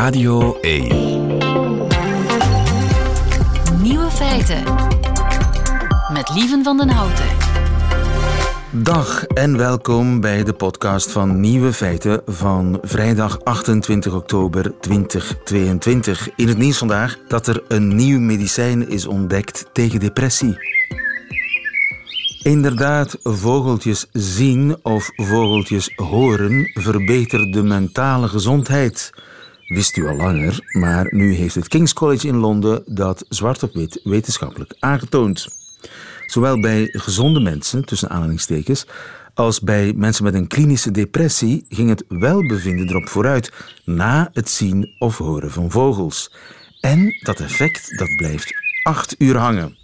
Radio 1. Nieuwe feiten. Met Lieven van den Houten. Dag en welkom bij de podcast van Nieuwe Feiten van vrijdag 28 oktober 2022. In het nieuws vandaag dat er een nieuw medicijn is ontdekt tegen depressie. Inderdaad, vogeltjes zien of vogeltjes horen verbetert de mentale gezondheid. Wist u al langer, maar nu heeft het King's College in Londen dat zwart op wit wetenschappelijk aangetoond. Zowel bij gezonde mensen, tussen aanhalingstekens, als bij mensen met een klinische depressie ging het welbevinden erop vooruit na het zien of horen van vogels. En dat effect dat blijft acht uur hangen.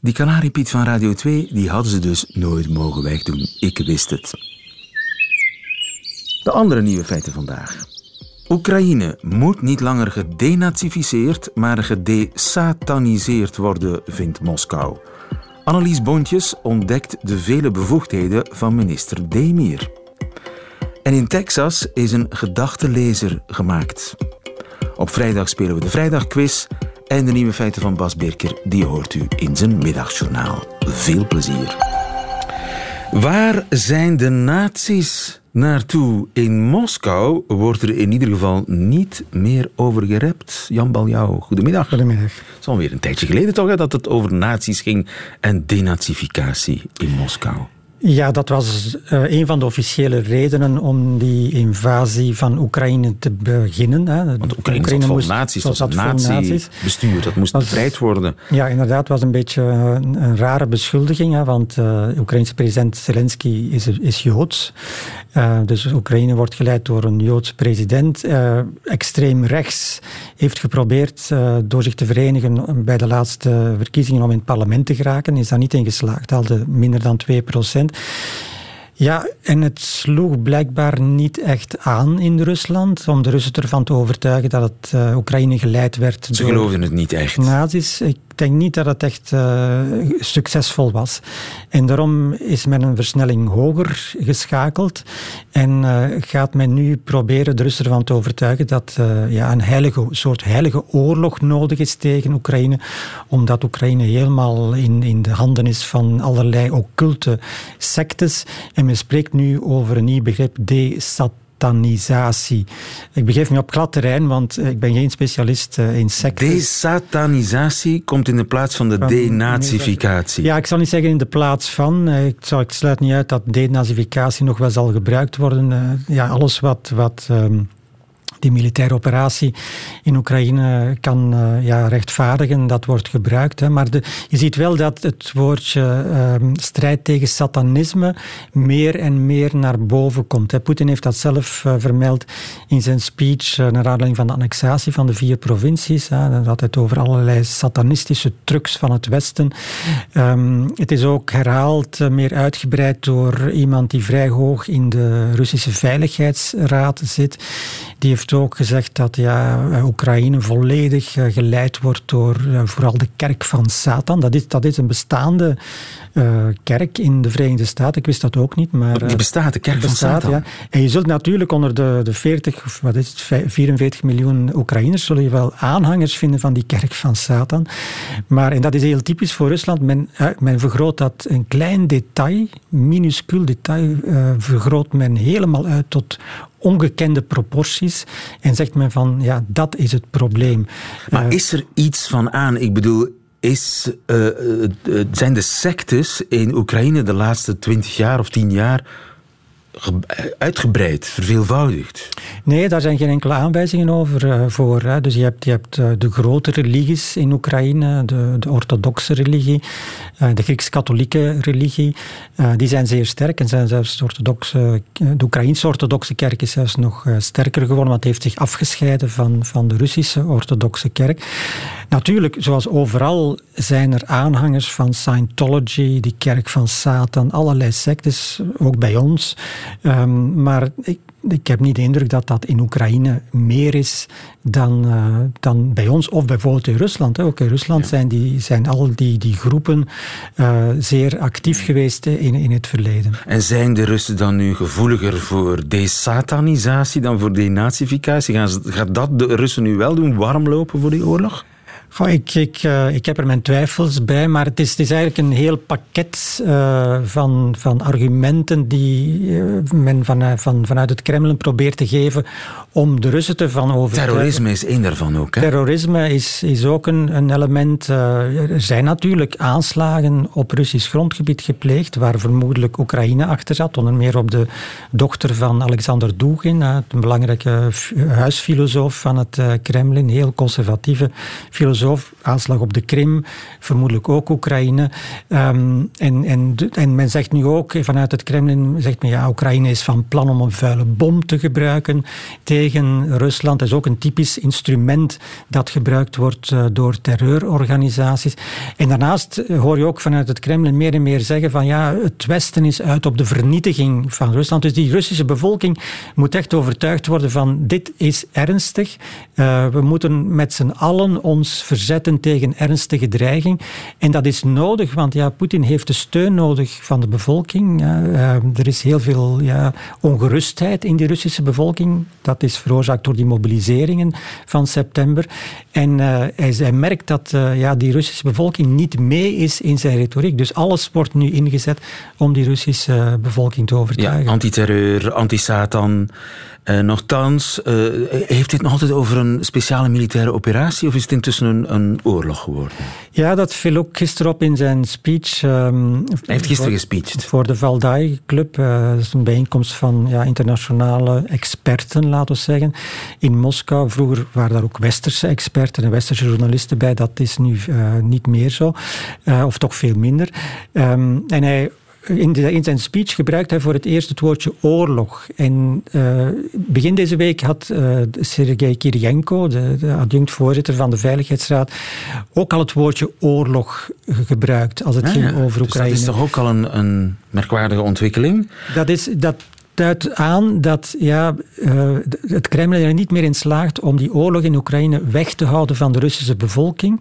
Die Canariepiet van Radio 2 die hadden ze dus nooit mogen wegdoen. Ik wist het. De andere nieuwe feiten vandaag. Oekraïne moet niet langer gedenazificeerd, maar gedesataniseerd worden, vindt Moskou. Annelies Bontjes ontdekt de vele bevoegdheden van minister Demir. En in Texas is een gedachtelezer gemaakt. Op vrijdag spelen we de Vrijdagquiz en de nieuwe feiten van Bas Birker, die hoort u in zijn middagjournaal. Veel plezier. Waar zijn de nazi's naartoe? In Moskou wordt er in ieder geval niet meer over gerept. Jan Baljouw, goedemiddag. Goedemiddag. Het is alweer een tijdje geleden toch hè, dat het over nazi's ging en denazificatie in Moskou. Ja, dat was uh, een van de officiële redenen om die invasie van Oekraïne te beginnen. Hè. Want Oekraïne, Oekraïne zat vol moest, nazi's, was een nazi-bestuur, dat moest bevrijd worden. Ja, inderdaad, het was een beetje een, een rare beschuldiging, hè, want de uh, Oekraïnse president Zelensky is, is Joods. Uh, dus Oekraïne wordt geleid door een Joods president. extreem rechts heeft geprobeerd door zich te verenigen bij de laatste verkiezingen om in het parlement te geraken. Is daar niet in geslaagd, haalde minder dan 2 procent. Ja, en het sloeg blijkbaar niet echt aan in Rusland om de Russen ervan te overtuigen dat het uh, Oekraïne geleid werd. Ze geloofden het niet echt. Nazis. Ik denk niet dat het echt uh, succesvol was. En daarom is men een versnelling hoger geschakeld en uh, gaat men nu proberen de Russen ervan te overtuigen dat uh, ja, een heilige, soort heilige oorlog nodig is tegen Oekraïne, omdat Oekraïne helemaal in, in de handen is van allerlei occulte sectes. En men spreekt nu over een nieuw begrip, desat desatanisatie. Ik begeef me op glad terrein, want ik ben geen specialist in secten. Desatanisatie komt in de plaats van de van, denazificatie. Ja, ik zal niet zeggen in de plaats van. Ik, zal, ik sluit niet uit dat denazificatie nog wel zal gebruikt worden. Ja, alles wat... wat um, militaire operatie in Oekraïne kan uh, ja, rechtvaardigen. Dat wordt gebruikt. Hè. Maar je ziet wel dat het woordje uh, strijd tegen satanisme meer en meer naar boven komt. Poetin heeft dat zelf uh, vermeld in zijn speech naar aanleiding van de annexatie van de vier provincies. Hè. Dan had het over allerlei satanistische trucs van het Westen. Um, het is ook herhaald, meer uitgebreid door iemand die vrij hoog in de Russische Veiligheidsraad zit. Die heeft ook gezegd dat ja, Oekraïne volledig geleid wordt door vooral de kerk van Satan. Dat is, dat is een bestaande uh, kerk in de Verenigde Staten. Ik wist dat ook niet. Maar, die bestaat, de kerk bestaat, van Satan. Ja. En je zult natuurlijk onder de, de 40, of wat is het, 44 miljoen Oekraïners, zul je wel aanhangers vinden van die kerk van Satan. Maar, en dat is heel typisch voor Rusland, men, men vergroot dat een klein detail, minuscuul detail, vergroot men helemaal uit tot ongekende proporties en zegt men van ja, dat is het probleem. Maar is er iets van aan? Ik bedoel, is, uh, uh, zijn de sectes in Oekraïne de laatste twintig jaar of tien jaar uitgebreid, verveelvoudigd? Nee, daar zijn geen enkele aanwijzingen over uh, voor. Dus je hebt, je hebt uh, de grote religies in Oekraïne, de, de orthodoxe religie, uh, de Grieks-katholieke religie. die zijn zeer sterk en zijn zelfs de, orthodoxe, de Oekraïnse orthodoxe kerk is zelfs nog sterker geworden, het heeft zich afgescheiden van, van de Russische orthodoxe kerk. Natuurlijk, zoals overal zijn er aanhangers van Scientology, die kerk van Satan, allerlei sectes, ook bij ons. Ehm, maar ik, ik heb niet de indruk dat dat in Oekraïne meer is dan, uh, dan bij ons of bijvoorbeeld in Rusland. Hè. Ook in Rusland zijn, die, zijn al die, die groepen uh, zeer actief geweest in, in het verleden. En zijn de Russen dan nu gevoeliger voor desatanisatie dan voor denazificatie? Gaat dat de Russen nu wel doen, warm lopen voor die oorlog? Goh, ik, ik, uh, ik heb er mijn twijfels bij, maar het is, het is eigenlijk een heel pakket uh, van, van argumenten die uh, men van, van, vanuit het Kremlin probeert te geven om de Russen te van overtuigen. Terrorisme is één daarvan ook. Hè? Terrorisme is, is ook een, een element. er zijn natuurlijk aanslagen op Russisch grondgebied gepleegd, waar vermoedelijk Oekraïne achter zat, onder meer op de dochter van Alexander Dugin, een belangrijke huisfilosoof van het Kremlin, heel conservatieve filosoof aanslag op de Krim, vermoedelijk ook Oekraïne. Um, en, en, en men zegt nu ook vanuit het Kremlin, zegt men ja, Oekraïne is van plan om een vuile bom te gebruiken tegen Rusland. Dat is ook een typisch instrument dat gebruikt wordt uh, door terreurorganisaties. En daarnaast hoor je ook vanuit het Kremlin meer en meer zeggen van ja, het Westen is uit op de vernietiging van Rusland. Dus die Russische bevolking moet echt overtuigd worden van dit is ernstig. We moeten met z'n allen ons verzetten tegen ernstige dreiging. En dat is nodig, want ja, Poetin heeft de steun nodig van de bevolking. Ja, uh, er is heel veel ja, ongerustheid in die Russische bevolking. Dat is veroorzaakt door die mobiliseringen van september. En uh, hij, hij, merkt dat uh, ja, die Russische bevolking niet mee is in zijn retoriek. Dus alles wordt nu ingezet om die Russische bevolking te overtuigen. Ja, antiterreur, anti-Satan. Uh, nochtans, uh, heeft dit nog altijd over een speciale militaire operatie of is het intussen een, een oorlog geworden? Ja, dat viel ook gisteren op in zijn speech. Um, Hij heeft gisteren gespeecht. Voor de Valdai Club. Uh, dat is een bijeenkomst van ja, internationale experten, laten we zeggen, in Moskou. Vroeger waren daar ook westerse experten en westerse journalisten bij. Dat is nu niet meer zo, of toch veel minder. Um, en hij in, de, in, zijn speech gebruikt hij voor het eerst het woordje oorlog. En uh, begin deze week had uh, Sergei Kirienko, de, de adjunct-voorzitter van de Veiligheidsraad, ook al het woordje oorlog gebruikt als het ah, ging over dus Oekraïne. dat is toch ook al een, een merkwaardige ontwikkeling? Dat is... Dat, duidt aan dat ja, uh, het Kremlin er niet meer in slaagt om die oorlog in Oekraïne weg te houden van de Russische bevolking.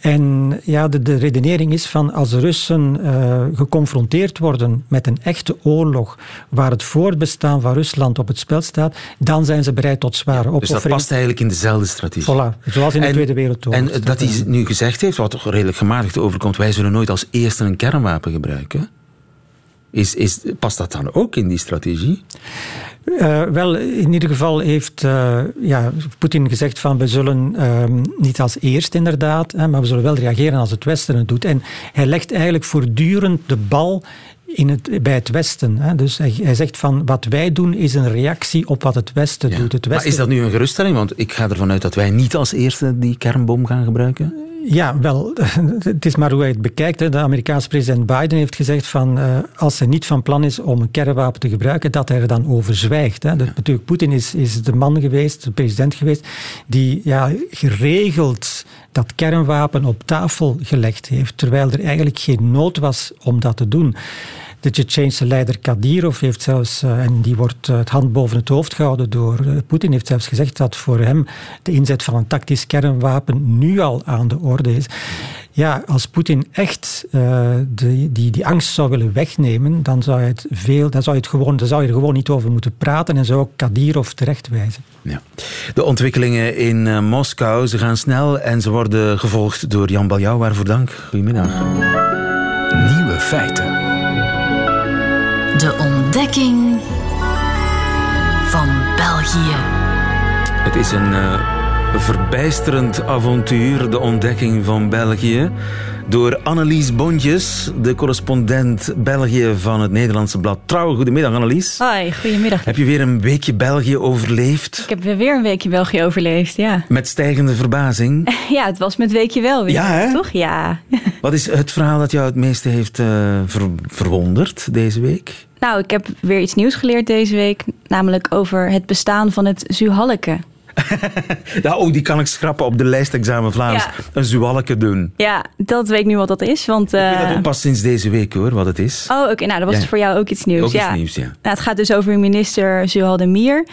En ja, de, de redenering is van als de Russen uh, geconfronteerd worden met een echte oorlog waar het voortbestaan van Rusland op het spel staat, dan zijn ze bereid tot zware ja, opoffering. Dus dat past eigenlijk in dezelfde strategie. Voilà, zoals in de en, Tweede Wereldoorlog. En dat hij nu gezegd heeft, wat toch redelijk gematigd overkomt, wij zullen nooit als eerste een kernwapen gebruiken. Is, is, past dat dan ook in die strategie? Uh, wel, in ieder geval heeft uh, ja, Poetin gezegd van we zullen uh, niet als eerst inderdaad, hè, maar we zullen wel reageren als het Westen het doet. En hij legt eigenlijk voortdurend de bal in het, bij het Westen. Hè. Dus hij, hij, zegt van wat wij doen is een reactie op wat het Westen ja. doet. Het Westen... Maar is dat nu een geruststelling? Want ik ga ervan uit dat wij niet als eerste die kernbom gaan gebruiken. Ja, wel, het is maar hoe hij het bekijkt. De Amerikaanse president Biden heeft gezegd van uh, als hij niet van plan is om een kernwapen te gebruiken, dat hij er dan over zwijgt. Hè. Ja. Natuurlijk, Poetin is, is de man geweest, de president geweest, die ja, geregeld dat kernwapen op tafel gelegd heeft, terwijl er eigenlijk geen nood was om dat te doen. De Tsjetsjeense leider Kadyrov heeft zelfs, uh, en die wordt uh, het hand boven het hoofd gehouden door uh, Poetin, heeft zelfs gezegd dat voor hem de inzet van een tactisch kernwapen nu al aan de orde is. Ja, als Poetin echt de, die, die angst zou willen wegnemen, dan zou, je het veel, dan zou, je het gewoon, dan zou je er gewoon niet over moeten praten en zou ook Kadyrov terechtwijzen. Ja. De ontwikkelingen in Moskou, ze gaan snel en ze worden gevolgd door Jan Baljouw. Waarvoor dank. Goedemiddag. Nieuwe feiten. De ontdekking van België. Het is een uh, verbijsterend avontuur, de ontdekking van België. Door Annelies Bontjes, de correspondent België van het Nederlandse blad Trouw. Goedemiddag Annelies. Hoi, goedemiddag. Heb je weer een weekje België overleefd? Ik heb weer een weekje België overleefd, ja. Met stijgende verbazing? Ja, het was met weekje wel weer. Ja, hè? Toch? Ja. Wat is het verhaal dat jou het meeste heeft uh, ver verwonderd deze week? Nou, ik heb weer iets nieuws geleerd deze week. Namelijk over het bestaan van het Zuhalleke. ja, oh, die kan ik schrappen op de lijstexamen Vlaams. Ja. Een zuwalke doen. Ja, dat weet ik nu wat dat is. Want, Ik weet dat eh, ook pas sinds deze week hoor, wat het is. Oh, oké. Nou, dat was Ja. voor jou ook iets nieuws. Ook iets nieuws, ja. Nou, het gaat dus over minister Zuhal de Mier.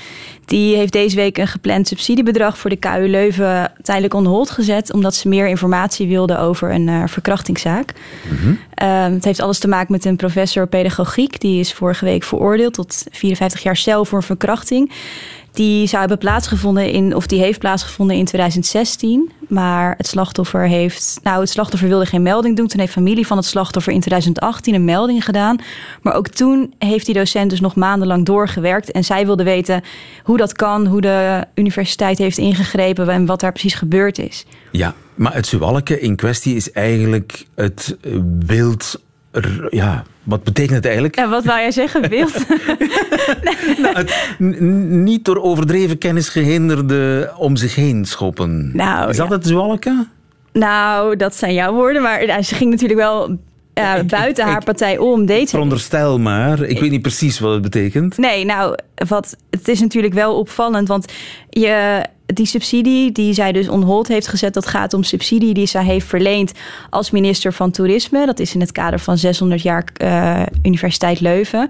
Die heeft deze week een gepland subsidiebedrag voor de KU Leuven tijdelijk on hold gezet. Omdat ze meer informatie wilde over een eh, verkrachtingszaak. Mhm. Ehm, het heeft alles te maken met een professor pedagogiek. Die is vorige week veroordeeld tot 54 jaar cel voor een verkrachting. Die zou hebben plaatsgevonden in, of die heeft plaatsgevonden in 2016. Maar het slachtoffer heeft. Nou, het slachtoffer wilde geen melding doen. Toen heeft familie van het slachtoffer in 2018 een melding gedaan. Maar ook toen heeft die docent dus nog maandenlang doorgewerkt. En zij wilde weten hoe dat kan, hoe de universiteit heeft ingegrepen en wat daar precies gebeurd is. Ja, maar het zuwalke in kwestie is eigenlijk het eh, beeld... Ja, wat betekent het eigenlijk? En wat wou jij zeggen, Beeld? Nou, het niet door overdreven kennis gehinderde om zich heen schoppen. Nou, is dat ja. het zuwalke? nou, dat zijn jouw woorden. Maar nou, ze ging natuurlijk wel ik- buiten ik- haar partij om. Deed Veronderstel maar. Ik weet niet precies wat het betekent. Nee, nou, wat, het is natuurlijk wel opvallend. Want je, die subsidie die zij dus on hold heeft gezet... dat gaat om subsidie die zij heeft verleend als minister van Toerisme. Dat is in het kader van 600 jaar eh, Universiteit Leuven.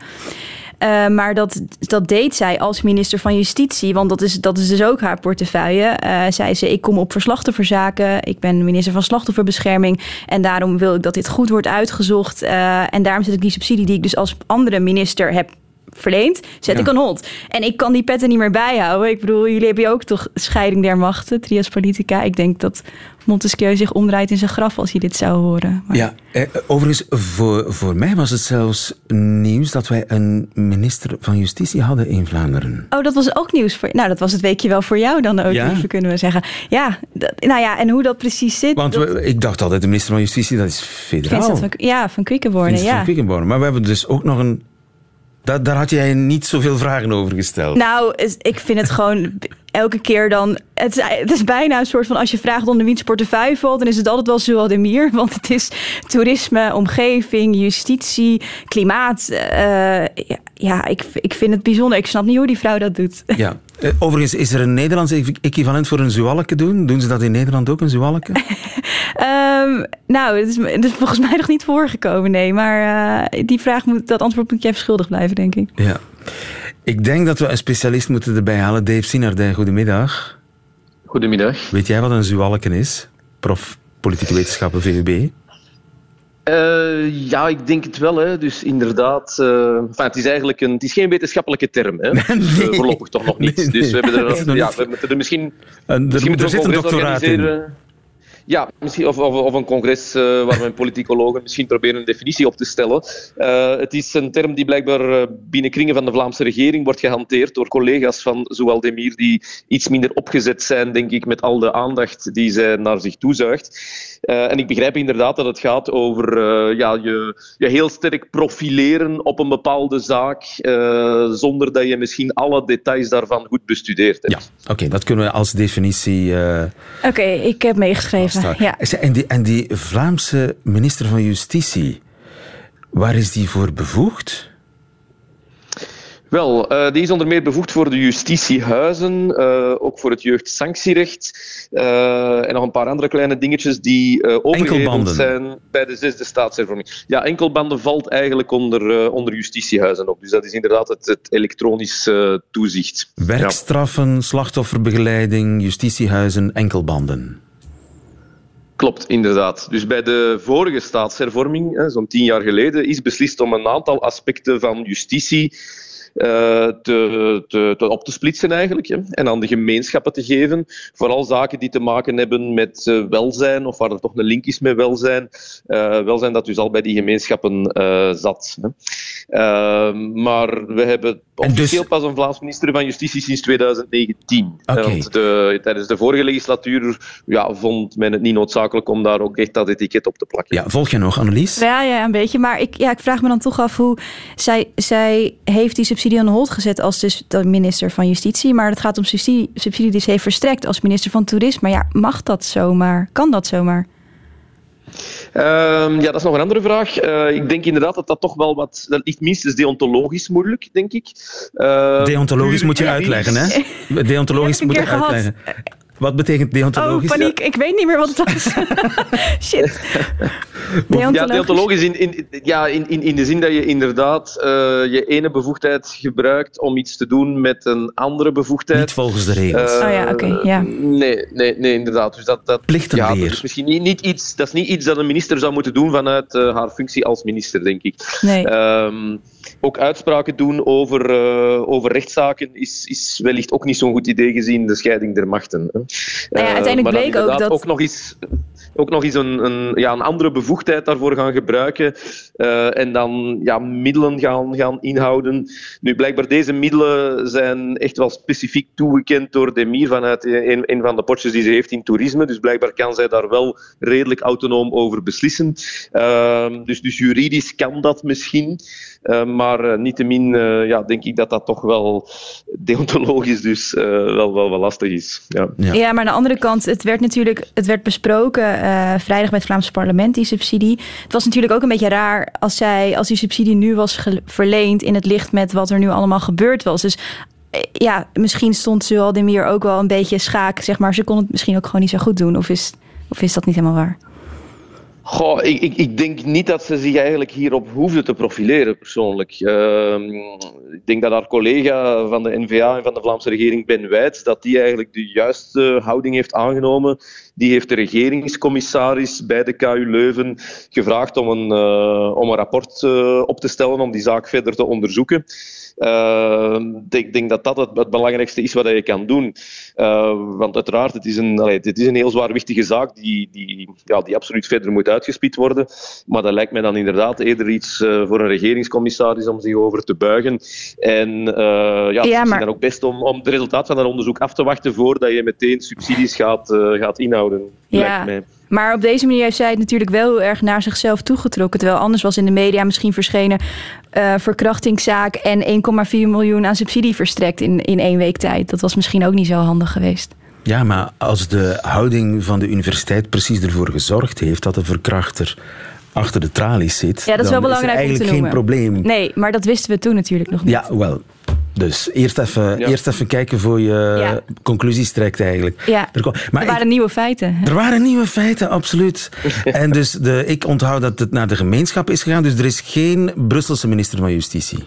Eh, maar dat, dat deed zij als minister van Justitie. Want dat is, dat is dus ook haar portefeuille. Eh zei ze, ik kom op voor slachtofferzaken. Ik ben minister van slachtofferbescherming. En daarom wil ik dat dit goed wordt uitgezocht. En daarom zet ik die subsidie die ik dus als andere minister heb verleend, zet Ja. ik een hond. En ik kan die petten niet meer bijhouden. Ik bedoel, jullie hebben ook toch scheiding der machten, trias politica. Ik denk dat Montesquieu zich omdraait in zijn graf als hij dit zou horen. Maar- Ja, eh, overigens, voor, voor mij was het zelfs nieuws dat wij een minister van Justitie hadden in Vlaanderen. Oh, dat was ook nieuws voor Nou, dat was het weekje wel voor jou dan ook, Ja? even kunnen we zeggen. Ja, dat- nou ja, en hoe dat precies zit. Want dat, we- ik dacht altijd, de minister van Justitie, dat is federaal. Vincent van, ja, van Quickenborne, ja. van Quickenborne. Maar we hebben dus ook nog een... Daar, daar had jij niet zoveel vragen over gesteld. Nou, ik vind het gewoon elke keer dan... Het is, het is bijna een soort van... Als je vraagt onder wiens portefeuille valt... dan is het altijd wel Zoal de Mier. Want het is toerisme, omgeving, justitie, klimaat. eh, ja, ja ik, ik vind het bijzonder. Ik snap niet hoe die vrouw dat doet. Ja. Eh, Overigens, is er een Nederlands equ- equivalent voor een zuwalke doen? Doen ze dat in Nederland ook, een zuwalke? Ehm, nou, het is, het is volgens mij nog niet voorgekomen, nee. Maar eh, die vraag moet, dat antwoord moet je even schuldig blijven, denk ik. ja. Ik denk dat we een specialist moeten erbij halen. Dave Sinardij, goedemiddag. Goedemiddag. Weet jij wat een zuwalken is? Prof politieke wetenschappen VUB. Eh, ja, ik denk het wel. Hè. Dus inderdaad, eh, enfin, het is eigenlijk een, het is geen wetenschappelijke term. Hè. Dus, Nee. voorlopig toch nog niet. Nee, nee. Dus we hebben er, ja, we moeten er misschien, En misschien er, moeten er we zit een doctoraat in. Ja, misschien, of, of, of een congres eh, waar we politicologen misschien proberen een definitie op te stellen. Eh, het is een term die blijkbaar eh, binnen kringen van de Vlaamse regering wordt gehanteerd door collega's van Zowel Demir die iets minder opgezet zijn, denk ik, met al de aandacht die zij naar zich toezuigt. Eh, en ik begrijp inderdaad dat het gaat over eh, ja, je, je heel sterk profileren op een bepaalde zaak, eh, zonder dat je misschien alle details daarvan goed bestudeerd hebt. Ja, oké, dat kunnen we als definitie eh Oké, ik heb meegeschreven. Ja. En, die, en die Vlaamse minister van Justitie, waar is die voor bevoegd? Wel, eh, die is onder meer bevoegd voor de justitiehuizen, eh, ook voor het jeugdsanctierecht eh, en nog een paar andere kleine dingetjes die eh overgeheveld zijn bij de zesde staatshervorming. Ja, enkelbanden valt eigenlijk onder, onder justitiehuizen ook. Dus dat is inderdaad het, het elektronisch eh, toezicht. Ja. Werkstraffen, slachtofferbegeleiding, justitiehuizen, enkelbanden. Klopt, inderdaad. Dus bij de vorige staatshervorming, zo'n tien jaar geleden, is beslist om een aantal aspecten van justitie eh, te, te, te op te splitsen eigenlijk, hè, en aan de gemeenschappen te geven. Vooral zaken die te maken hebben met eh, welzijn, of waar er toch een link is met welzijn. Eh, welzijn dat dus al bij die gemeenschappen zat. Hè. Eh, maar we hebben En dus- officieel pas een Vlaams minister van Justitie sinds 2019. Oké. Want de, tijdens de vorige legislatuur ja, vond men het niet noodzakelijk om daar ook echt dat etiket op te plakken. Ja, volg je nog, Annelies? Ja, ja, een beetje. Maar ik, ja, ik vraag me dan toch af hoe... Zij, zij heeft die subsidie aan de hold gezet als dus de minister van Justitie. Maar het gaat om subsidie, subsidie die ze heeft verstrekt als minister van Toerisme. Maar ja, mag dat zomaar? Kan dat zomaar? Ehm, ja, dat is nog een andere vraag. Uh, ik denk inderdaad dat dat toch wel wat... Dat ligt minstens deontologisch moeilijk, denk ik. Uh, deontologisch moet je uitleggen, hè? Deontologisch moet je uitleggen. Wat betekent deontologisch? Oh, paniek. Ik weet niet meer wat het was. Shit. Deontologisch. Ja, deontologisch in, in, ja, in, in, in de zin dat je inderdaad uh, je ene bevoegdheid gebruikt om iets te doen met een andere bevoegdheid. Niet volgens de regels. Uh, oh ja, oké. Okay, ja. Nee, nee, nee, inderdaad. Dus dat, dat, Plichtenleer. Ja, dat, is misschien niet, niet iets, dat is niet iets dat een minister zou moeten doen vanuit uh, haar functie als minister, denk ik. Nee. Um, ook uitspraken doen over, uh, over rechtszaken is, is wellicht ook niet zo'n goed idee gezien de scheiding der machten. Hè. Nou ja, uiteindelijk bleek ook dat... Ook nog eens, ook nog eens een, een, ja, een andere bevoegdheid daarvoor gaan gebruiken uh, en dan ja, middelen gaan, gaan inhouden. Nu, blijkbaar deze middelen zijn echt wel specifiek toegekend door Demir vanuit een, een van de potjes die ze heeft in toerisme. Dus blijkbaar kan zij daar wel redelijk autonoom over beslissen. Uh, dus, dus juridisch kan dat misschien. Uh, maar uh, niettemin uh, ja, denk ik dat dat toch wel deontologisch dus wel, wel, wel lastig is. Ja. Ja. ja. maar aan de andere kant, het werd natuurlijk het werd besproken vrijdag bij het Vlaams parlement, die subsidie. Het was natuurlijk ook een beetje raar als, zij, als die subsidie nu was verleend in het licht met wat er nu allemaal gebeurd was. Dus ja, misschien stond Demir ook wel een beetje schaak, zeg maar. Ze kon het misschien ook gewoon niet zo goed doen. Of is, of is dat niet helemaal waar? Goh, ik, ik, ik, denk niet dat ze zich eigenlijk hierop hoefde te profileren, persoonlijk. Uh, ik denk dat haar collega van de NVA en van de Vlaamse regering, Ben Wijts, dat die eigenlijk de juiste houding heeft aangenomen. Die heeft de regeringscommissaris bij de KU Leuven gevraagd om een, uh, om een rapport uh, op te stellen om die zaak verder te onderzoeken. Uh, ik denk dat dat het, het, belangrijkste is wat je kan doen. Want uiteraard, het is een, allee, het is een heel zwaarwichtige zaak die, die, ja, die absoluut verder moet uitgespied worden. Maar dat lijkt mij dan inderdaad eerder iets voor een regeringscommissaris om zich over te buigen. En ja, het ja, maar... is dan ook best om, om het resultaat van dat onderzoek af te wachten voordat je meteen subsidies gaat, gaat inhouden. Ja. Mij. Maar op deze manier heeft zij het natuurlijk wel heel erg naar zichzelf toegetrokken. Terwijl anders was in de media misschien verschenen uh, verkrachtingszaak en 1,4 miljoen aan subsidie verstrekt in, in één week tijd. Dat was misschien ook niet zo handig geweest. Ja, maar als de houding van de universiteit precies ervoor gezorgd heeft dat de verkrachter achter de tralies zit, ja, dat is wel belangrijk is eigenlijk geen probleem. Nee, maar dat wisten we toen natuurlijk nog niet. Ja, wel. Dus eerst even, ja. eerst even kijken voor je ja. conclusies trekt eigenlijk. Ja. Er, maar er waren ik, nieuwe feiten. Er waren nieuwe feiten, absoluut. en dus de, ik onthoud dat het naar de gemeenschap is gegaan. Dus er is geen Brusselse minister van Justitie.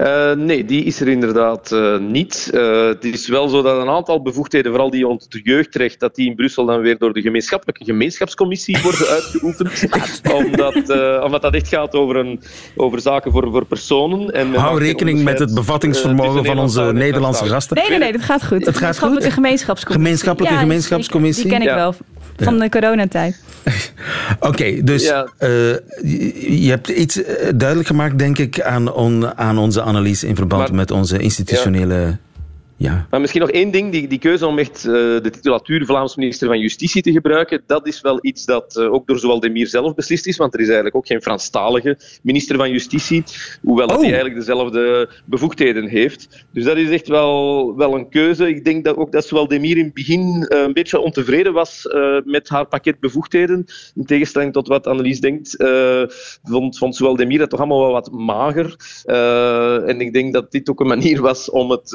Uh, nee, die is er inderdaad uh, niet. Uh, het is wel zo dat een aantal bevoegdheden, vooral die onder de jeugdrecht, dat die in Brussel dan weer door de gemeenschappelijke gemeenschapscommissie worden uitgeoefend. omdat, omdat dat echt gaat over, een, over zaken voor, voor personen. En Hou rekening met het bevattingsvermogen van onze Nederlandse gasten. Nee, nee, nee, dat gaat goed. Het gaat goed? De ja, gemeenschapscommissie. Die, die ken ik wel van de coronatijd. Oké, okay, dus ja. uh, je hebt iets duidelijk gemaakt, denk ik, aan, on, aan onze analyse in verband maar, met onze institutionele... Ja. Maar misschien nog één ding, die, die keuze om echt uh, de titulatuur Vlaams minister van Justitie te gebruiken, dat is wel iets dat uh, ook door zowel Demir zelf beslist is, want er is eigenlijk ook geen Franstalige minister van Justitie, hoewel oh. dat hij eigenlijk dezelfde bevoegdheden heeft. Dus dat is echt wel, wel een keuze. Ik denk dat ook dat zowel Demir in het begin uh, een beetje ontevreden was met haar pakket bevoegdheden, in tegenstelling tot wat Annelies denkt, vond, vond zowel Demir dat toch allemaal wel wat mager. en ik denk dat dit ook een manier was om het,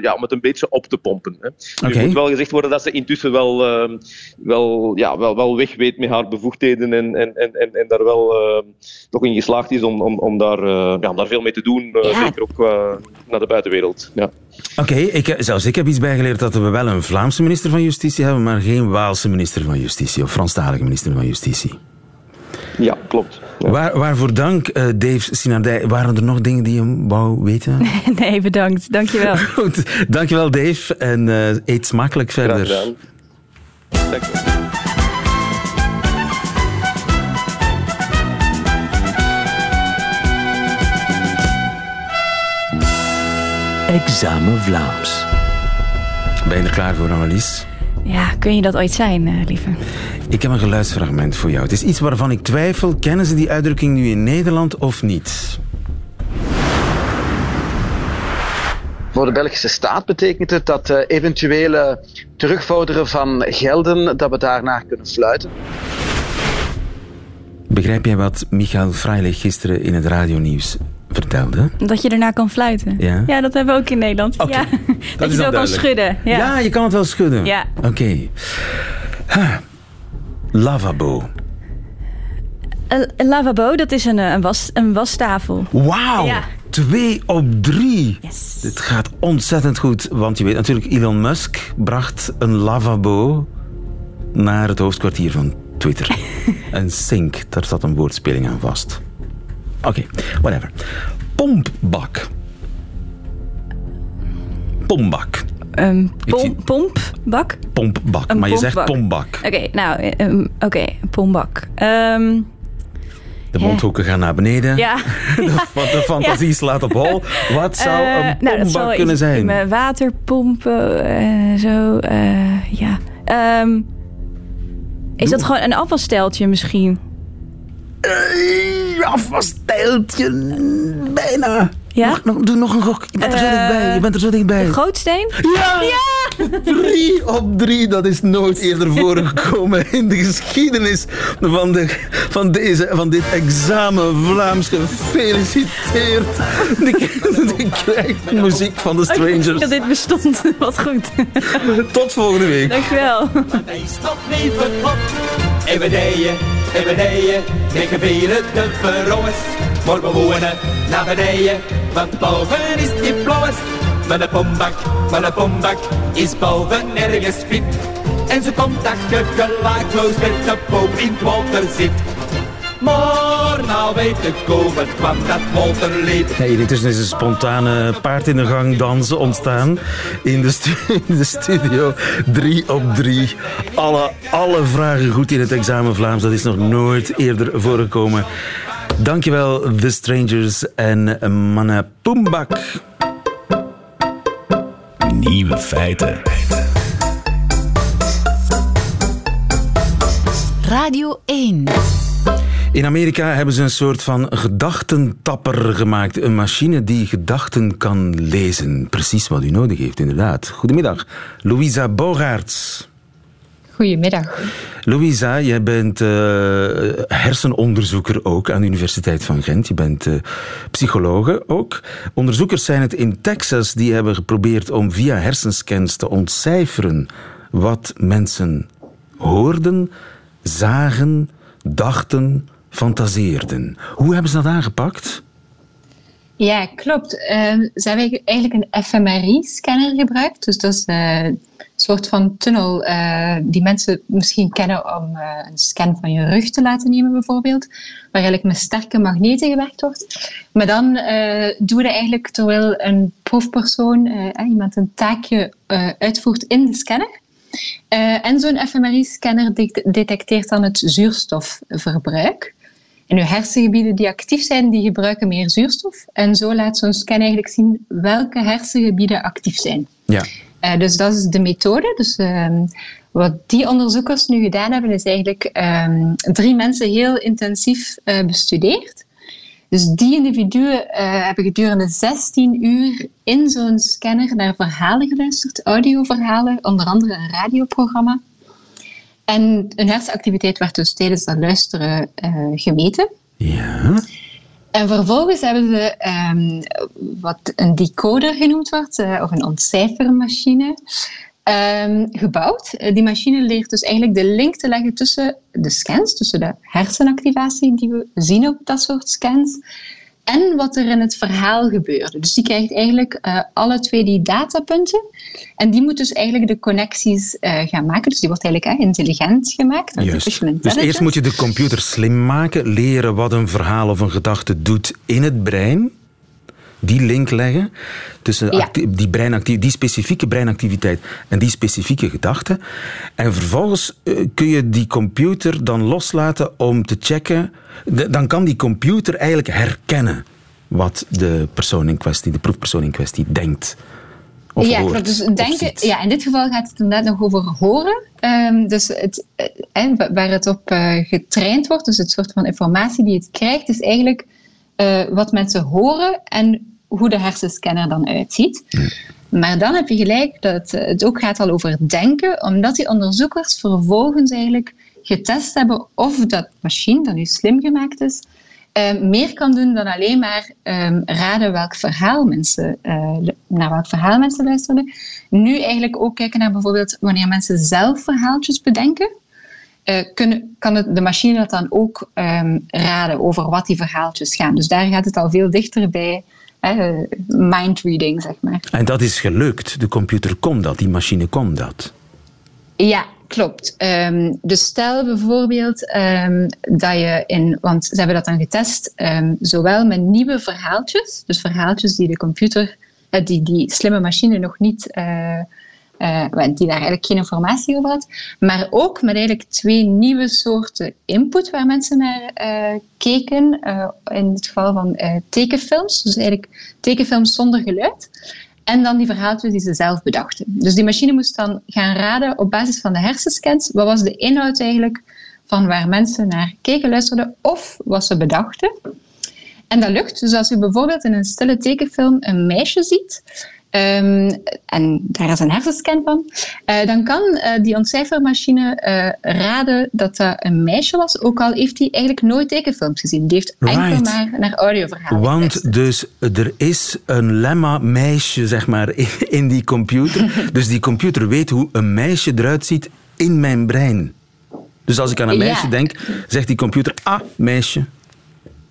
ja, om het een beetje op te pompen. Hè. Okay. Moet wel gezegd worden dat ze intussen wel, uh, wel, ja, wel, wel weg weet met haar bevoegdheden en, en, en, en daar wel uh, toch in geslaagd is om, om, om, daar, uh, ja, om daar veel mee te doen, ja. zeker ook naar de buitenwereld. Ja. Oké, okay, ik, zelfs ik heb iets bijgeleerd dat we wel een Vlaamse minister van Justitie hebben, maar geen Waalse minister van Justitie of Franstalige minister van Justitie. Ja, klopt. Ja. Waar, waarvoor dank, uh, Dave Sinadij. Waren er nog dingen die je wou weten? nee, bedankt. Dankjewel. Goed, dankjewel Dave. En uh, eet smakelijk verder. Graag gedaan. Dankjewel. Examen Vlaams. Ben je er klaar voor, Annelies? Ja, kun je dat ooit zijn, uh, lieve? Ik heb een geluidsfragment voor jou. Het is iets waarvan ik twijfel. Kennen ze die uitdrukking nu in Nederland of niet? Voor de Belgische staat betekent het dat uh, eventuele terugvorderen van gelden, dat we daarnaar kunnen fluiten. Begrijp jij wat Michael Freilich gisteren in het radionieuws vertelde? Dat je ernaar kan fluiten. Ja. ja dat hebben we ook in Nederland. Oké, Ja. Dat, is je zo kan duidelijk. schudden. Ja. Ja, je kan het wel schudden. Ja. Oké. Huh. Lavabo. Een, een lavabo, dat is een, eh, een, was, een wastafel. Wauw. Ja. Twee op drie. Yes. Dit gaat ontzettend goed, want je weet natuurlijk, Elon Musk bracht een lavabo naar het hoofdkwartier van Twitter. een sync, daar zat een woordspeling aan vast. Oké, whatever. Pompbak. Pombak. Een zie- pom, pompbak? Pompbak, Een maar je zegt pompbak. pombak. Oké, nou, eh, ehm, oké, pombak. Ehm, De mondhoeken gaan naar beneden. ja. De, de fantasie slaat op hol. Wat zou Eh, een nou, dat pombak zal kunnen zijn? Met water pompen, eh, zo, eh, ja. Ehm, is dat gewoon een afwasteltje misschien? Hey, afwasstijltje. Bijna. Ja? Nog, nog, doe nog een gok. Je bent er zo Eh, dichtbij. Je bent er zo dichtbij. Grootsteen? Ja! Drie op drie. Dat is nooit eerder voorgekomen in de geschiedenis van, de, van, deze, van dit examen. Vlaams gefeliciteerd. Die krijgt muziek van de Dat Strangers. dit bestond. Wat goed. Tot volgende week. Dankjewel. Hij stopt niet verklopt. En beneden, en beneden, ik gebeden de verroes. Maar we wonen naar beneden, want boven is die blauwes. Maar de pombak, maar de pombak is boven ergens fit. En ze komt dat je gelaagloos met de poop in het water zit. Maar nou weet ik hoe het kwam dat waterlied. Nee, intussen is een spontane paard in de gang dansen ontstaan in de, stu- in de studio. Drie op drie. Alle, alle vragen goed in het examen Vlaams. Dat is nog nooit eerder voorgekomen. Dankjewel, The Strangers en Manna Poembak. Nieuwe feiten. Radio 1. In Amerika hebben ze een soort van gedachtentapper gemaakt. Een machine die gedachten kan lezen. Precies wat u nodig heeft, inderdaad. Goedemiddag, Louisa Bogaerts. Goedemiddag. Louisa, jij bent eh, hersenonderzoeker ook aan de Universiteit van Gent. Je bent eh, psychologe ook. Onderzoekers zijn het in Texas die hebben geprobeerd om via hersenscans te ontcijferen wat mensen hoorden, zagen, dachten, fantaseerden. Hoe hebben ze dat aangepakt? Ja, klopt. Ehm, ze hebben eigenlijk een fMRI-scanner gebruikt. Dus dat is eh, een soort van tunnel eh, die mensen misschien kennen om eh, een scan van je rug te laten nemen, bijvoorbeeld. Waar eigenlijk met sterke magneten gewerkt wordt. Maar dan eh doe je eigenlijk terwijl een proefpersoon, iemand een taakje uitvoert in de scanner. En zo'n fMRI-scanner de- detecteert dan het zuurstofverbruik. En uw hersengebieden die actief zijn, die gebruiken meer zuurstof. En zo laat zo'n scan eigenlijk zien welke hersengebieden actief zijn. Ja. Eh, dus dat is de methode. Dus ehm, wat die onderzoekers nu gedaan hebben, is eigenlijk ehm, drie mensen heel intensief eh, bestudeerd. Dus die individuen eh, hebben gedurende 16 uur in zo'n scanner naar verhalen geluisterd, audioverhalen, onder andere een radioprogramma. En hun hersenactiviteit werd dus tijdens dat luisteren eh, gemeten. Ja. En vervolgens hebben ze ehm, wat een decoder genoemd wordt, eh, of een ontcijfermachine, ehm, gebouwd. Eh, die machine leert dus eigenlijk de link te leggen tussen de scans, tussen de hersenactivatie die we zien op dat soort scans, en wat er in het verhaal gebeurde. Dus die krijgt eigenlijk eh, alle twee die datapunten. En die moet dus eigenlijk de connecties eh, gaan maken. Dus die wordt eigenlijk intelligent gemaakt. Juist. Dus eerst moet je de computer slim maken, leren wat een verhaal of een gedachte doet in het brein. Die link leggen tussen Ja. die, breinacti- die specifieke breinactiviteit en die specifieke gedachte. En vervolgens eh, kun je die computer dan loslaten om te checken. De- dan kan die computer eigenlijk herkennen wat de persoon in kwestie, de proefpersoon in kwestie, denkt. Of ja, hoort. Dus denken, ja, in dit geval gaat het inderdaad nog over horen. Ehm, dus het, eh, wa- waar het op eh, getraind wordt, dus het soort van informatie die het krijgt, is eigenlijk eh, wat mensen horen en hoe de hersenscanner dan uitziet. Maar dan heb je gelijk dat het ook gaat al over denken, omdat die onderzoekers vervolgens eigenlijk getest hebben of dat machine, dat nu slim gemaakt is, uh, meer kan doen dan alleen maar um, raden welk verhaal mensen, uh, naar welk verhaal mensen luisteren. Nu eigenlijk ook kijken naar bijvoorbeeld wanneer mensen zelf verhaaltjes bedenken. Uh, kunnen, kan het, de machine dat dan ook um, raden over wat die verhaaltjes gaan. Dus daar gaat het al veel dichter bij uh, mindreading, zeg maar. En dat is gelukt. De computer kon dat, die machine kon dat. Ja, klopt. Um, dus stel bijvoorbeeld um, dat je in, want ze hebben dat dan getest, um, zowel met nieuwe verhaaltjes, dus verhaaltjes die de computer, uh, die die slimme machine nog niet, uh, die daar eigenlijk geen informatie over had, maar ook met eigenlijk twee nieuwe soorten input waar mensen naar keken, in het geval van tekenfilms, dus eigenlijk tekenfilms zonder geluid. En dan die verhaaltjes die ze zelf bedachten. Dus die machine moest dan gaan raden op basis van de hersenscans. Wat was de inhoud eigenlijk van waar mensen naar keken, luisterden of wat ze bedachten. En dat lukt. Dus als u bijvoorbeeld in een stille tekenfilm een meisje ziet, Um, en daar is een hersenscan van. Uh, dan kan uh, die ontcijfermachine uh, raden dat dat een meisje was, ook al heeft hij eigenlijk nooit tekenfilms gezien. Die heeft right. enkel maar naar audioverhalen Want dus er is een lemma-meisje, zeg maar, in, in die computer. dus die computer weet hoe een meisje eruit ziet in mijn brein. Dus als ik aan een meisje ja. denk, zegt die computer, ah, meisje.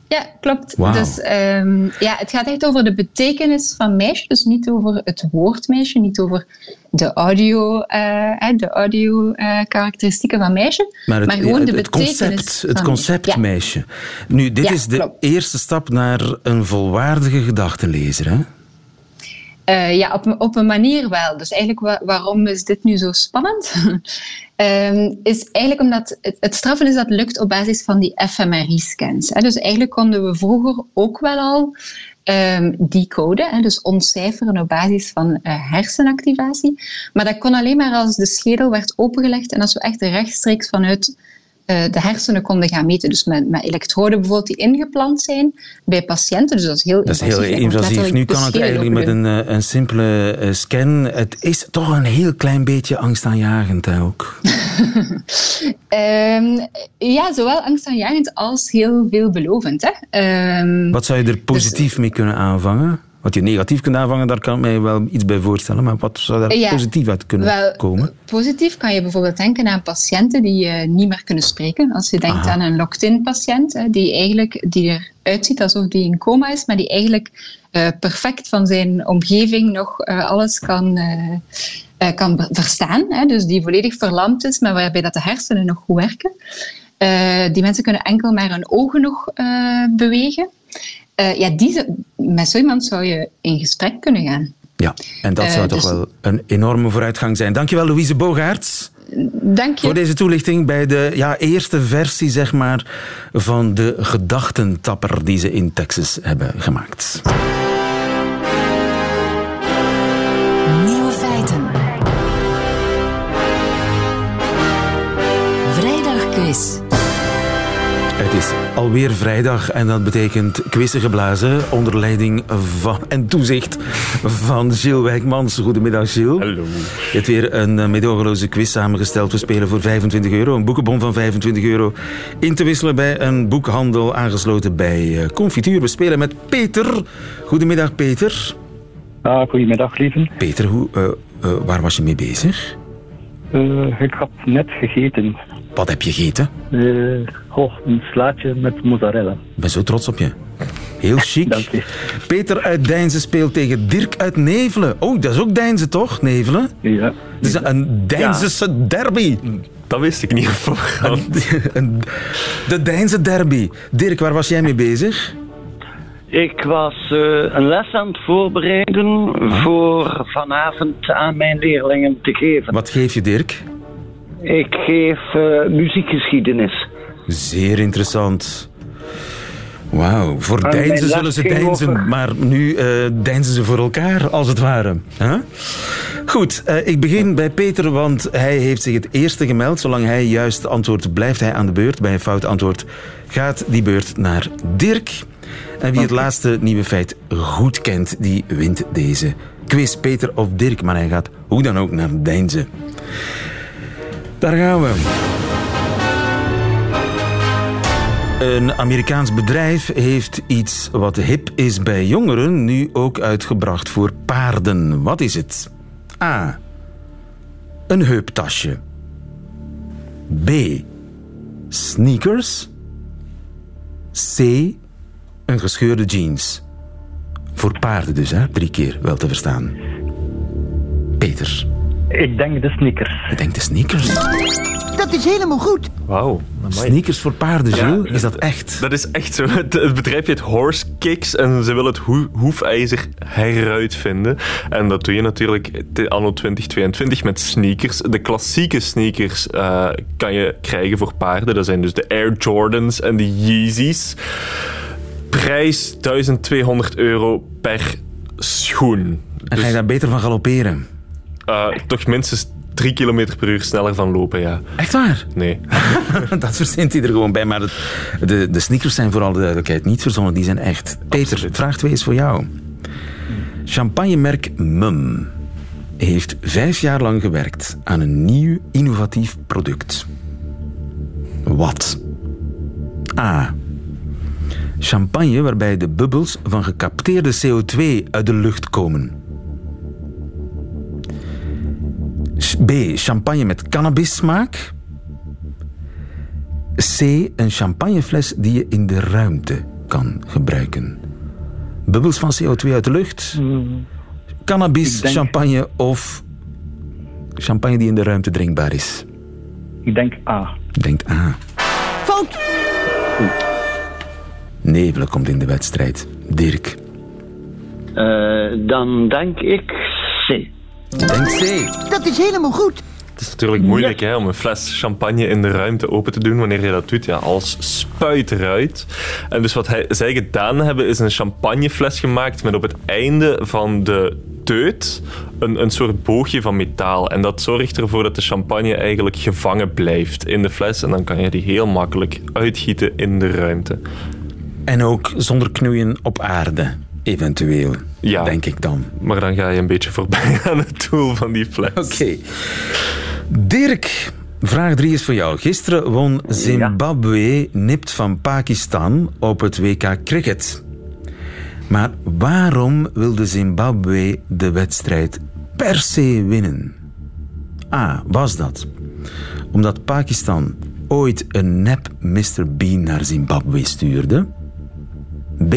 Ja, klopt. Wow. Dus um, ja, het gaat echt over de betekenis van meisje, dus niet over het woord meisje, niet over de audio, uh, de audio uh, karakteristieken van meisje, maar, het, maar gewoon de het betekenis concept, het concept meisje. Nu, dit Ja, is de klopt. eerste stap naar een volwaardige gedachtenlezer, hè? Uh, ja, op, op een manier wel. Dus eigenlijk, wa- waarom is dit nu zo spannend? Ehm, is eigenlijk omdat het, het straffen is dat lukt op basis van die fMRI-scans. Dus eigenlijk konden we vroeger ook wel al ehm, die code, hè, dus ontcijferen op basis van eh, hersenactivatie. Maar dat kon alleen maar als de schedel werd opengelegd en als we echt rechtstreeks vanuit eh, de hersenen konden gaan meten. Dus met, met elektroden bijvoorbeeld die ingeplant zijn bij patiënten. Dus dat is heel Dat is heel invasief. Invasief. Nu kan het eigenlijk met een, eh, een simpele eh, scan. Het is toch een heel klein beetje angstaanjagend hè, ook. Ehm, ja, zowel angstaanjagend als heel veelbelovend. Hè? Ehm, Wat zou je er positief mee kunnen aanvangen? Wat je negatief kunt aanvangen, daar kan ik mij wel iets bij voorstellen. Maar wat zou daar Ja, positief uit kunnen wel, komen? Positief kan je bijvoorbeeld denken aan patiënten die eh, niet meer kunnen spreken. Als je denkt Aha. aan een locked-in patiënt, die, eigenlijk, die eruit ziet alsof die in coma is, maar die eigenlijk eh, perfect van zijn omgeving nog eh, alles kan, kan verstaan. Hè, dus die volledig verlamd is, maar waarbij dat de hersenen nog goed werken. Die mensen kunnen enkel maar hun ogen nog bewegen. Eh, ja, die, met zo iemand zou je in gesprek kunnen gaan. Ja, en dat Eh, zou toch dus- wel een enorme vooruitgang zijn. Dankjewel, Louise Bogaerts, Dank je. voor deze toelichting bij de ja, eerste versie zeg maar, van de gedachtentapper die ze in Texas hebben gemaakt. Alweer vrijdag en dat betekent quizzen geblazen onder leiding van, en toezicht van Gilles Wijkmans. Goedemiddag Gilles. Hallo. Je hebt weer een eh, meedogenloze quiz samengesteld. We spelen voor 25 euro, een boekenbon van 25 euro. In te wisselen bij een boekhandel aangesloten bij eh, Confituur. We spelen met Peter. Goedemiddag Peter. Ah, goedemiddag, lieven. Peter, hoe, eh, waar was je mee bezig? Eh, ik had net gegeten. Wat heb je gegeten? Eh, een slaatje met mozzarella. Ik ben zo trots op je. Heel chic. Dank je. Peter uit Deinzen speelt tegen Dirk uit Nevelen. Oh, dat is ook Deinzen, toch? Nevelen? Ja. Het is een Deinzense derby. Dat wist ik niet voorhand. De Deinze derby. Dirk, waar was jij mee bezig? Ik was eh, een les aan het voorbereiden voor vanavond aan mijn leerlingen te geven. Wat geef je, Dirk? Ik geef eh, muziekgeschiedenis. Zeer interessant. Wauw, voor En Deinzen zullen ze deinzen, over- maar nu eh deinzen ze voor elkaar, als het ware. Huh? Goed, eh, ik begin bij Peter, want hij heeft zich het eerste gemeld. Zolang hij juist antwoordt, blijft hij aan de beurt. Bij een fout antwoord gaat die beurt naar Dirk. En wie het laatste nieuwe feit goed kent, die wint deze quiz. Peter of Dirk, maar hij gaat hoe dan ook naar Deinzen. Daar gaan we. Een Amerikaans bedrijf heeft iets wat hip is bij jongeren nu ook uitgebracht voor paarden. Wat is het? A. Een heuptasje. B. Sneakers. C. Een gescheurde jeans. Voor paarden dus, hè? Drie keer wel te verstaan. Peter. Ik denk de sneakers. Ik denk de sneakers. Dat is helemaal goed. Wauw. Sneakers voor paarden, Jules? Is dat echt? Dat is echt zo. Het, het bedrijf heet Horse Kicks en ze willen het hoe, hoefijzer heruitvinden. En dat doe je natuurlijk anno 2022 met sneakers. De klassieke sneakers eh, kan je krijgen voor paarden. Dat zijn dus de Air Jordans en de Yeezys. Prijs 1200 euro per schoen. En ga je daar beter van galopperen? Eh, toch minstens 3 km per uur sneller van lopen, ja. Echt waar? Nee. dat verzint hij er gewoon bij. Maar het- de, de sneakers zijn voor alle duidelijkheid niet verzonnen, die zijn echt. Peter, vraag 2 is voor jou. Champagnemerk Mum heeft vijf jaar lang gewerkt aan een nieuw innovatief product. Wat? A. Champagne waarbij de bubbels van gecapteerde CO2 uit de lucht komen. B. Champagne met cannabissmaak. C. Een champagnefles die je in de ruimte kan gebruiken. Bubbels van CO2 uit de lucht. Cannabis, Ik denk- champagne of champagne die in de ruimte drinkbaar is. Ik denk A. Denkt A. Fout. Nevelen komt in de wedstrijd. Dirk. Eh, dan denk ik C. Denk C. Dat is helemaal goed. Het is natuurlijk moeilijk hè, om een fles champagne in de ruimte open te doen wanneer je dat doet. Ja, alles spuit eruit. En dus wat hij, zij gedaan hebben, is een champagnefles gemaakt met op het einde van de teut een, een soort boogje van metaal. En dat zorgt ervoor dat de champagne eigenlijk gevangen blijft in de fles. En dan kan je die heel makkelijk uitgieten in de ruimte. En ook zonder knoeien op aarde, eventueel. Ja. Denk ik dan. Maar dan ga je een beetje voorbij aan het doel van die fles. Oké. Dirk, vraag 3 is voor jou. Gisteren won Zimbabwe nipt van Pakistan op het WK Cricket. Maar waarom wilde Zimbabwe de wedstrijd per se winnen? A. Was dat omdat Pakistan ooit een nep Mr. Bean naar Zimbabwe stuurde? B.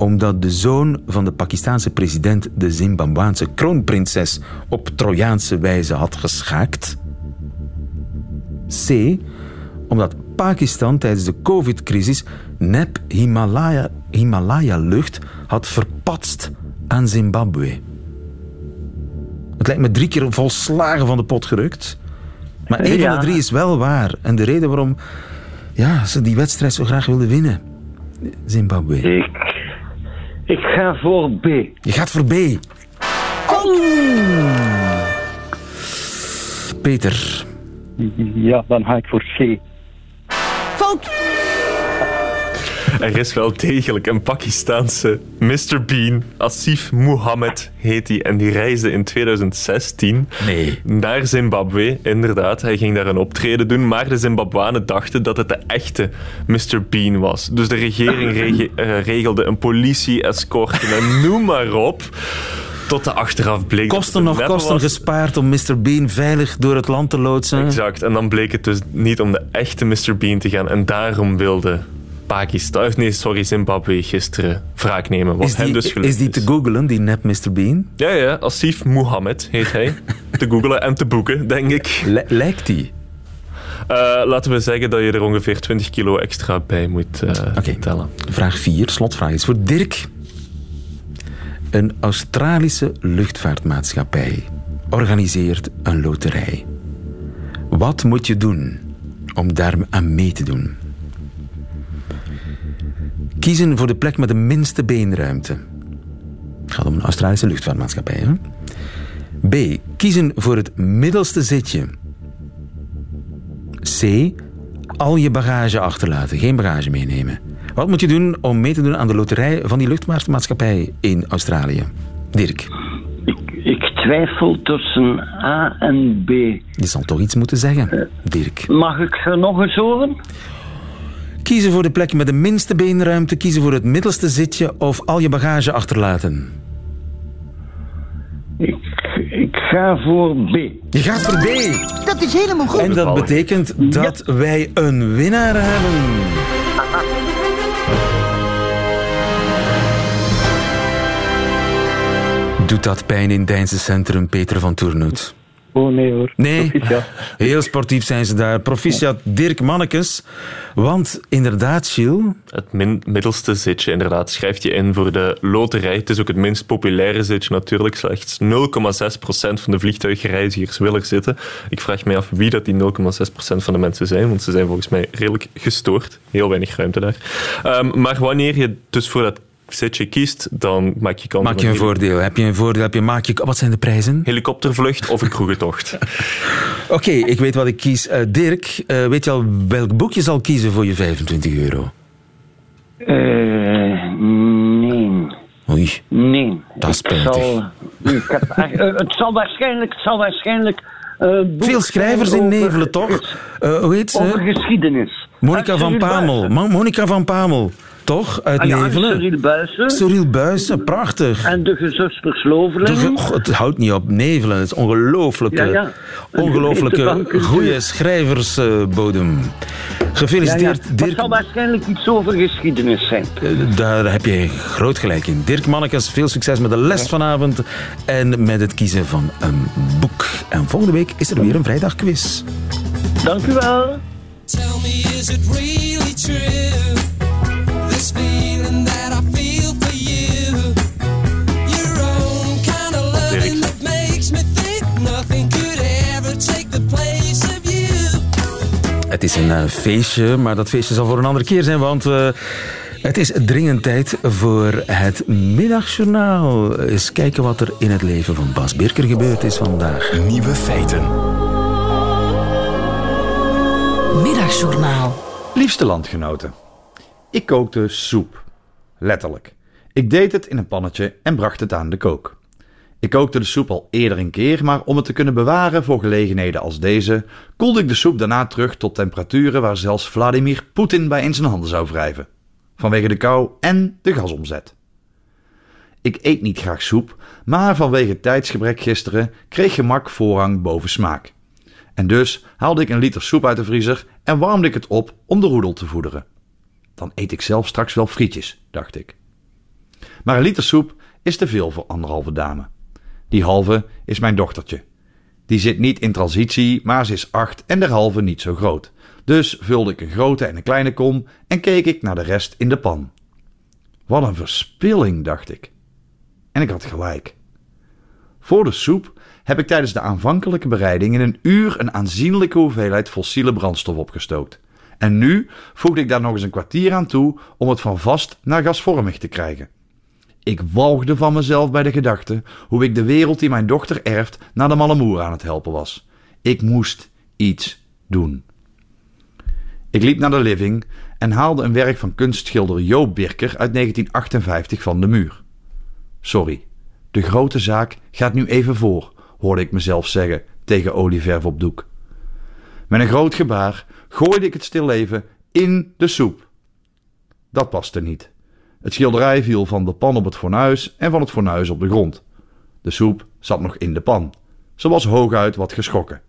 Omdat de zoon van de Pakistaanse president de Zimbabwaanse kroonprinses op Trojaanse wijze had geschaakt? C. Omdat Pakistan tijdens de COVID-crisis nep Himalaya, Himalaya-lucht had verpatst aan Zimbabwe. Het lijkt me drie keer volslagen van de pot gerukt. Maar één van de drie is wel waar. En de reden waarom ja, ze die wedstrijd zo graag wilden winnen. Zimbabwe. Ik, ik ga voor B. Je gaat voor B. Peter. Ja, dan ga ik voor C. Fout. Er is wel degelijk een Pakistaanse Mr. Bean, Asif Mohammed heet hij, en die reisde in 2016 nee. naar Zimbabwe, inderdaad. Hij ging daar een optreden doen, maar de Zimbabwanen dachten dat het de echte Mr. Bean was. Dus de regering rege- eh, regelde een politie-escorte en noem maar op. Tot de achteraf bleek Kosten nog kosten was. gespaard om Mr. Bean veilig door het land te loodsen. Exact. En dan bleek het dus niet om de echte Mr. Bean te gaan. En daarom wilde Pakistan, nee, sorry, Zimbabwe gisteren wraak nemen. Wat Is hem die, dus gelukt is die te googlen, die nep Mr. Bean? Ja, ja, Asif Mohammed heet hij. te googlen en te boeken, denk ik. lijkt die? Eh, laten we zeggen dat je er ongeveer 20 kilo extra bij moet eh, tellen. Vraag 4, slotvraag is voor Dirk. Een Australische luchtvaartmaatschappij organiseert een loterij. Wat moet je doen om daar aan mee te doen? Kiezen voor de plek met de minste beenruimte. Het gaat om een Australische luchtvaartmaatschappij. Hè? B. Kiezen voor het middelste zitje. C. Al je bagage achterlaten, geen bagage meenemen. Wat moet je doen om mee te doen aan de loterij van die luchtvaartmaatschappij in Australië? Dirk. Ik twijfel tussen A en B. Je zal toch iets moeten zeggen, Dirk. Mag ik ze nog eens horen? Kiezen voor de plek met de minste beenruimte, kiezen voor het middelste zitje of al je bagage achterlaten. Ik, ik ga voor B. Je gaat voor B. Dat is helemaal goed. En dat betekent dat wij een winnaar hebben. Doet dat pijn in Deinse Centrum, Peter van Toernoet? Oh nee hoor. Nee, Proficiat. heel sportief zijn ze daar. Proficiat Dirk Mannekes. Want inderdaad, Gilles... Het min- middelste zitje, inderdaad. Schrijf je in voor de loterij. Het is ook het minst populaire zitje natuurlijk. Slechts 0,6% van de vliegtuigreizigers wil er zitten. Ik vraag mij af wie dat die 0,6% van de mensen zijn, want ze zijn volgens mij redelijk gestoord. Heel weinig ruimte daar. Ehm, maar wanneer je dus voor dat zitje kiest, dan maak je kans Maak je een voordeel? Heb je een voordeel? Heb je, maak je, wat zijn de prijzen? helikoptervlucht of een kroegentocht. Oké, ik weet wat ik kies. Eh, Dirk, eh, weet je al welk boek je zal kiezen voor je 25 euro? Eh, nee. Oei, Nee. dat is spijtig. zal, ik heb, het zal waarschijnlijk, het zal waarschijnlijk eh, Veel schrijvers in over- Nevelen, toch? Eh, hoe heet Over ze? geschiedenis. Monica van Pamel. Monica van Pamel, toch? Uit Ah, ja, Nevelen. Cyril Buijsen. Cyril Buijsen, prachtig. En de gezusters ge- Goh, het houdt niet op Nevelen. Het is ongelooflijke, Ja, ongelooflijke goede schrijversbodem. Gefeliciteerd, Ja, ja. Het Dirk. zal waarschijnlijk iets over geschiedenis zijn. Eh, Daar heb je groot gelijk in. Dirk Mannekes, veel succes met de les vanavond en met het kiezen van een boek. En volgende week is er weer een vrijdagquiz. Dank u wel. Tell me, is it really true? Het is een eh, feestje, maar dat feestje zal voor een andere keer zijn, want eh, het is dringend tijd voor het middagjournaal. Eens kijken wat er in het leven van Bas Birker gebeurd is vandaag. Nieuwe feiten. Middagjournaal. Liefste landgenoten, ik kookte soep. Letterlijk. Ik deed het in een pannetje en bracht het aan de kook. Ik kookte de soep al eerder een keer, maar om het te kunnen bewaren voor gelegenheden als deze, koelde ik de soep daarna terug tot temperaturen waar zelfs Vladimir Poetin bij in zijn handen zou wrijven. Vanwege de kou en de gasomzet. Ik eet niet graag soep, maar vanwege tijdsgebrek gisteren kreeg gemak voorrang boven smaak. En dus haalde ik een liter soep uit de vriezer en warmde ik het op om de roedel te voederen. Dan eet ik zelf straks wel frietjes, dacht ik. Maar een liter soep is te veel voor anderhalve dame. Die halve is mijn dochtertje. Die zit niet in transitie, maar ze is acht en derhalve niet zo groot. Dus vulde ik een grote en een kleine kom en keek ik naar de rest in de pan. Wat een verspilling, dacht ik. En ik had gelijk. Voor de soep heb ik tijdens de aanvankelijke bereiding in een uur een aanzienlijke hoeveelheid fossiele brandstof opgestookt. En nu voegde ik daar nog eens een kwartier aan toe om het van vast naar gasvormig te krijgen. Ik walgde van mezelf bij de gedachte hoe ik de wereld die mijn dochter erft naar de malle moer aan het helpen was. Ik moest iets doen. Ik liep naar de living en haalde een werk van kunstschilder Joop Birker uit 1958 van de muur. Sorry, de grote zaak gaat nu even voor, hoorde ik mezelf zeggen tegen olieverf op doek. Met een groot gebaar gooide ik het stilleven in de soep. Dat paste niet. Het schilderij viel van de pan op het fornuis en van het fornuis op de grond. De soep zat nog in de pan. Ze was hooguit wat geschrokken.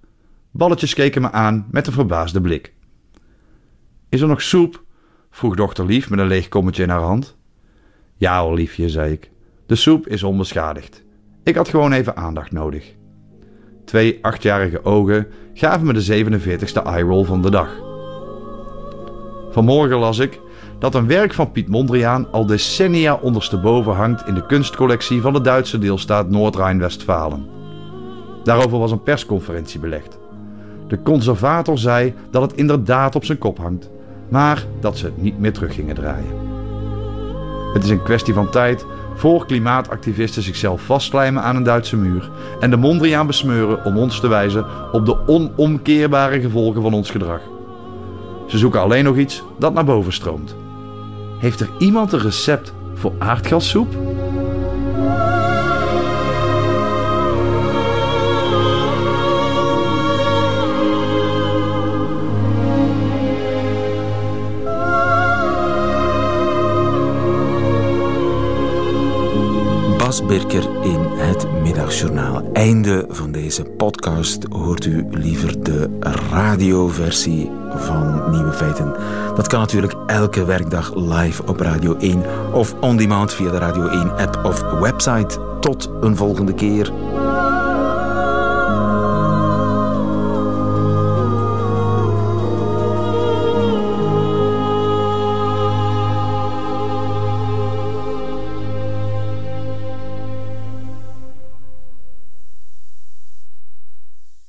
Balletjes keken me aan met een verbaasde blik. Is er nog soep? vroeg dochter Lief met een leeg kommetje in haar hand. Ja hoor, liefje, zei ik. De soep is onbeschadigd. Ik had gewoon even aandacht nodig. Twee achtjarige ogen gaven me de 47ste eye-roll van de dag. Vanmorgen las ik dat een werk van Piet Mondriaan al decennia ondersteboven hangt in de kunstcollectie van de Duitse deelstaat Noord-Rijn-Westfalen. Daarover was een persconferentie belegd. De conservator zei dat het inderdaad op zijn kop hangt, maar dat ze het niet meer terug gingen draaien. Het is een kwestie van tijd voor klimaatactivisten zichzelf vastlijmen aan een Duitse muur en de Mondriaan besmeuren om ons te wijzen op de onomkeerbare gevolgen van ons gedrag. Ze zoeken alleen nog iets dat naar boven stroomt. Heeft er iemand een recept voor aardgassoep? Bas Berker in Middagjournaal. Einde van deze podcast. Hoort u liever de radioversie van Nieuwe Feiten? Dat kan natuurlijk elke werkdag live op Radio 1 of on demand via de Radio 1 app of website. Tot een volgende keer.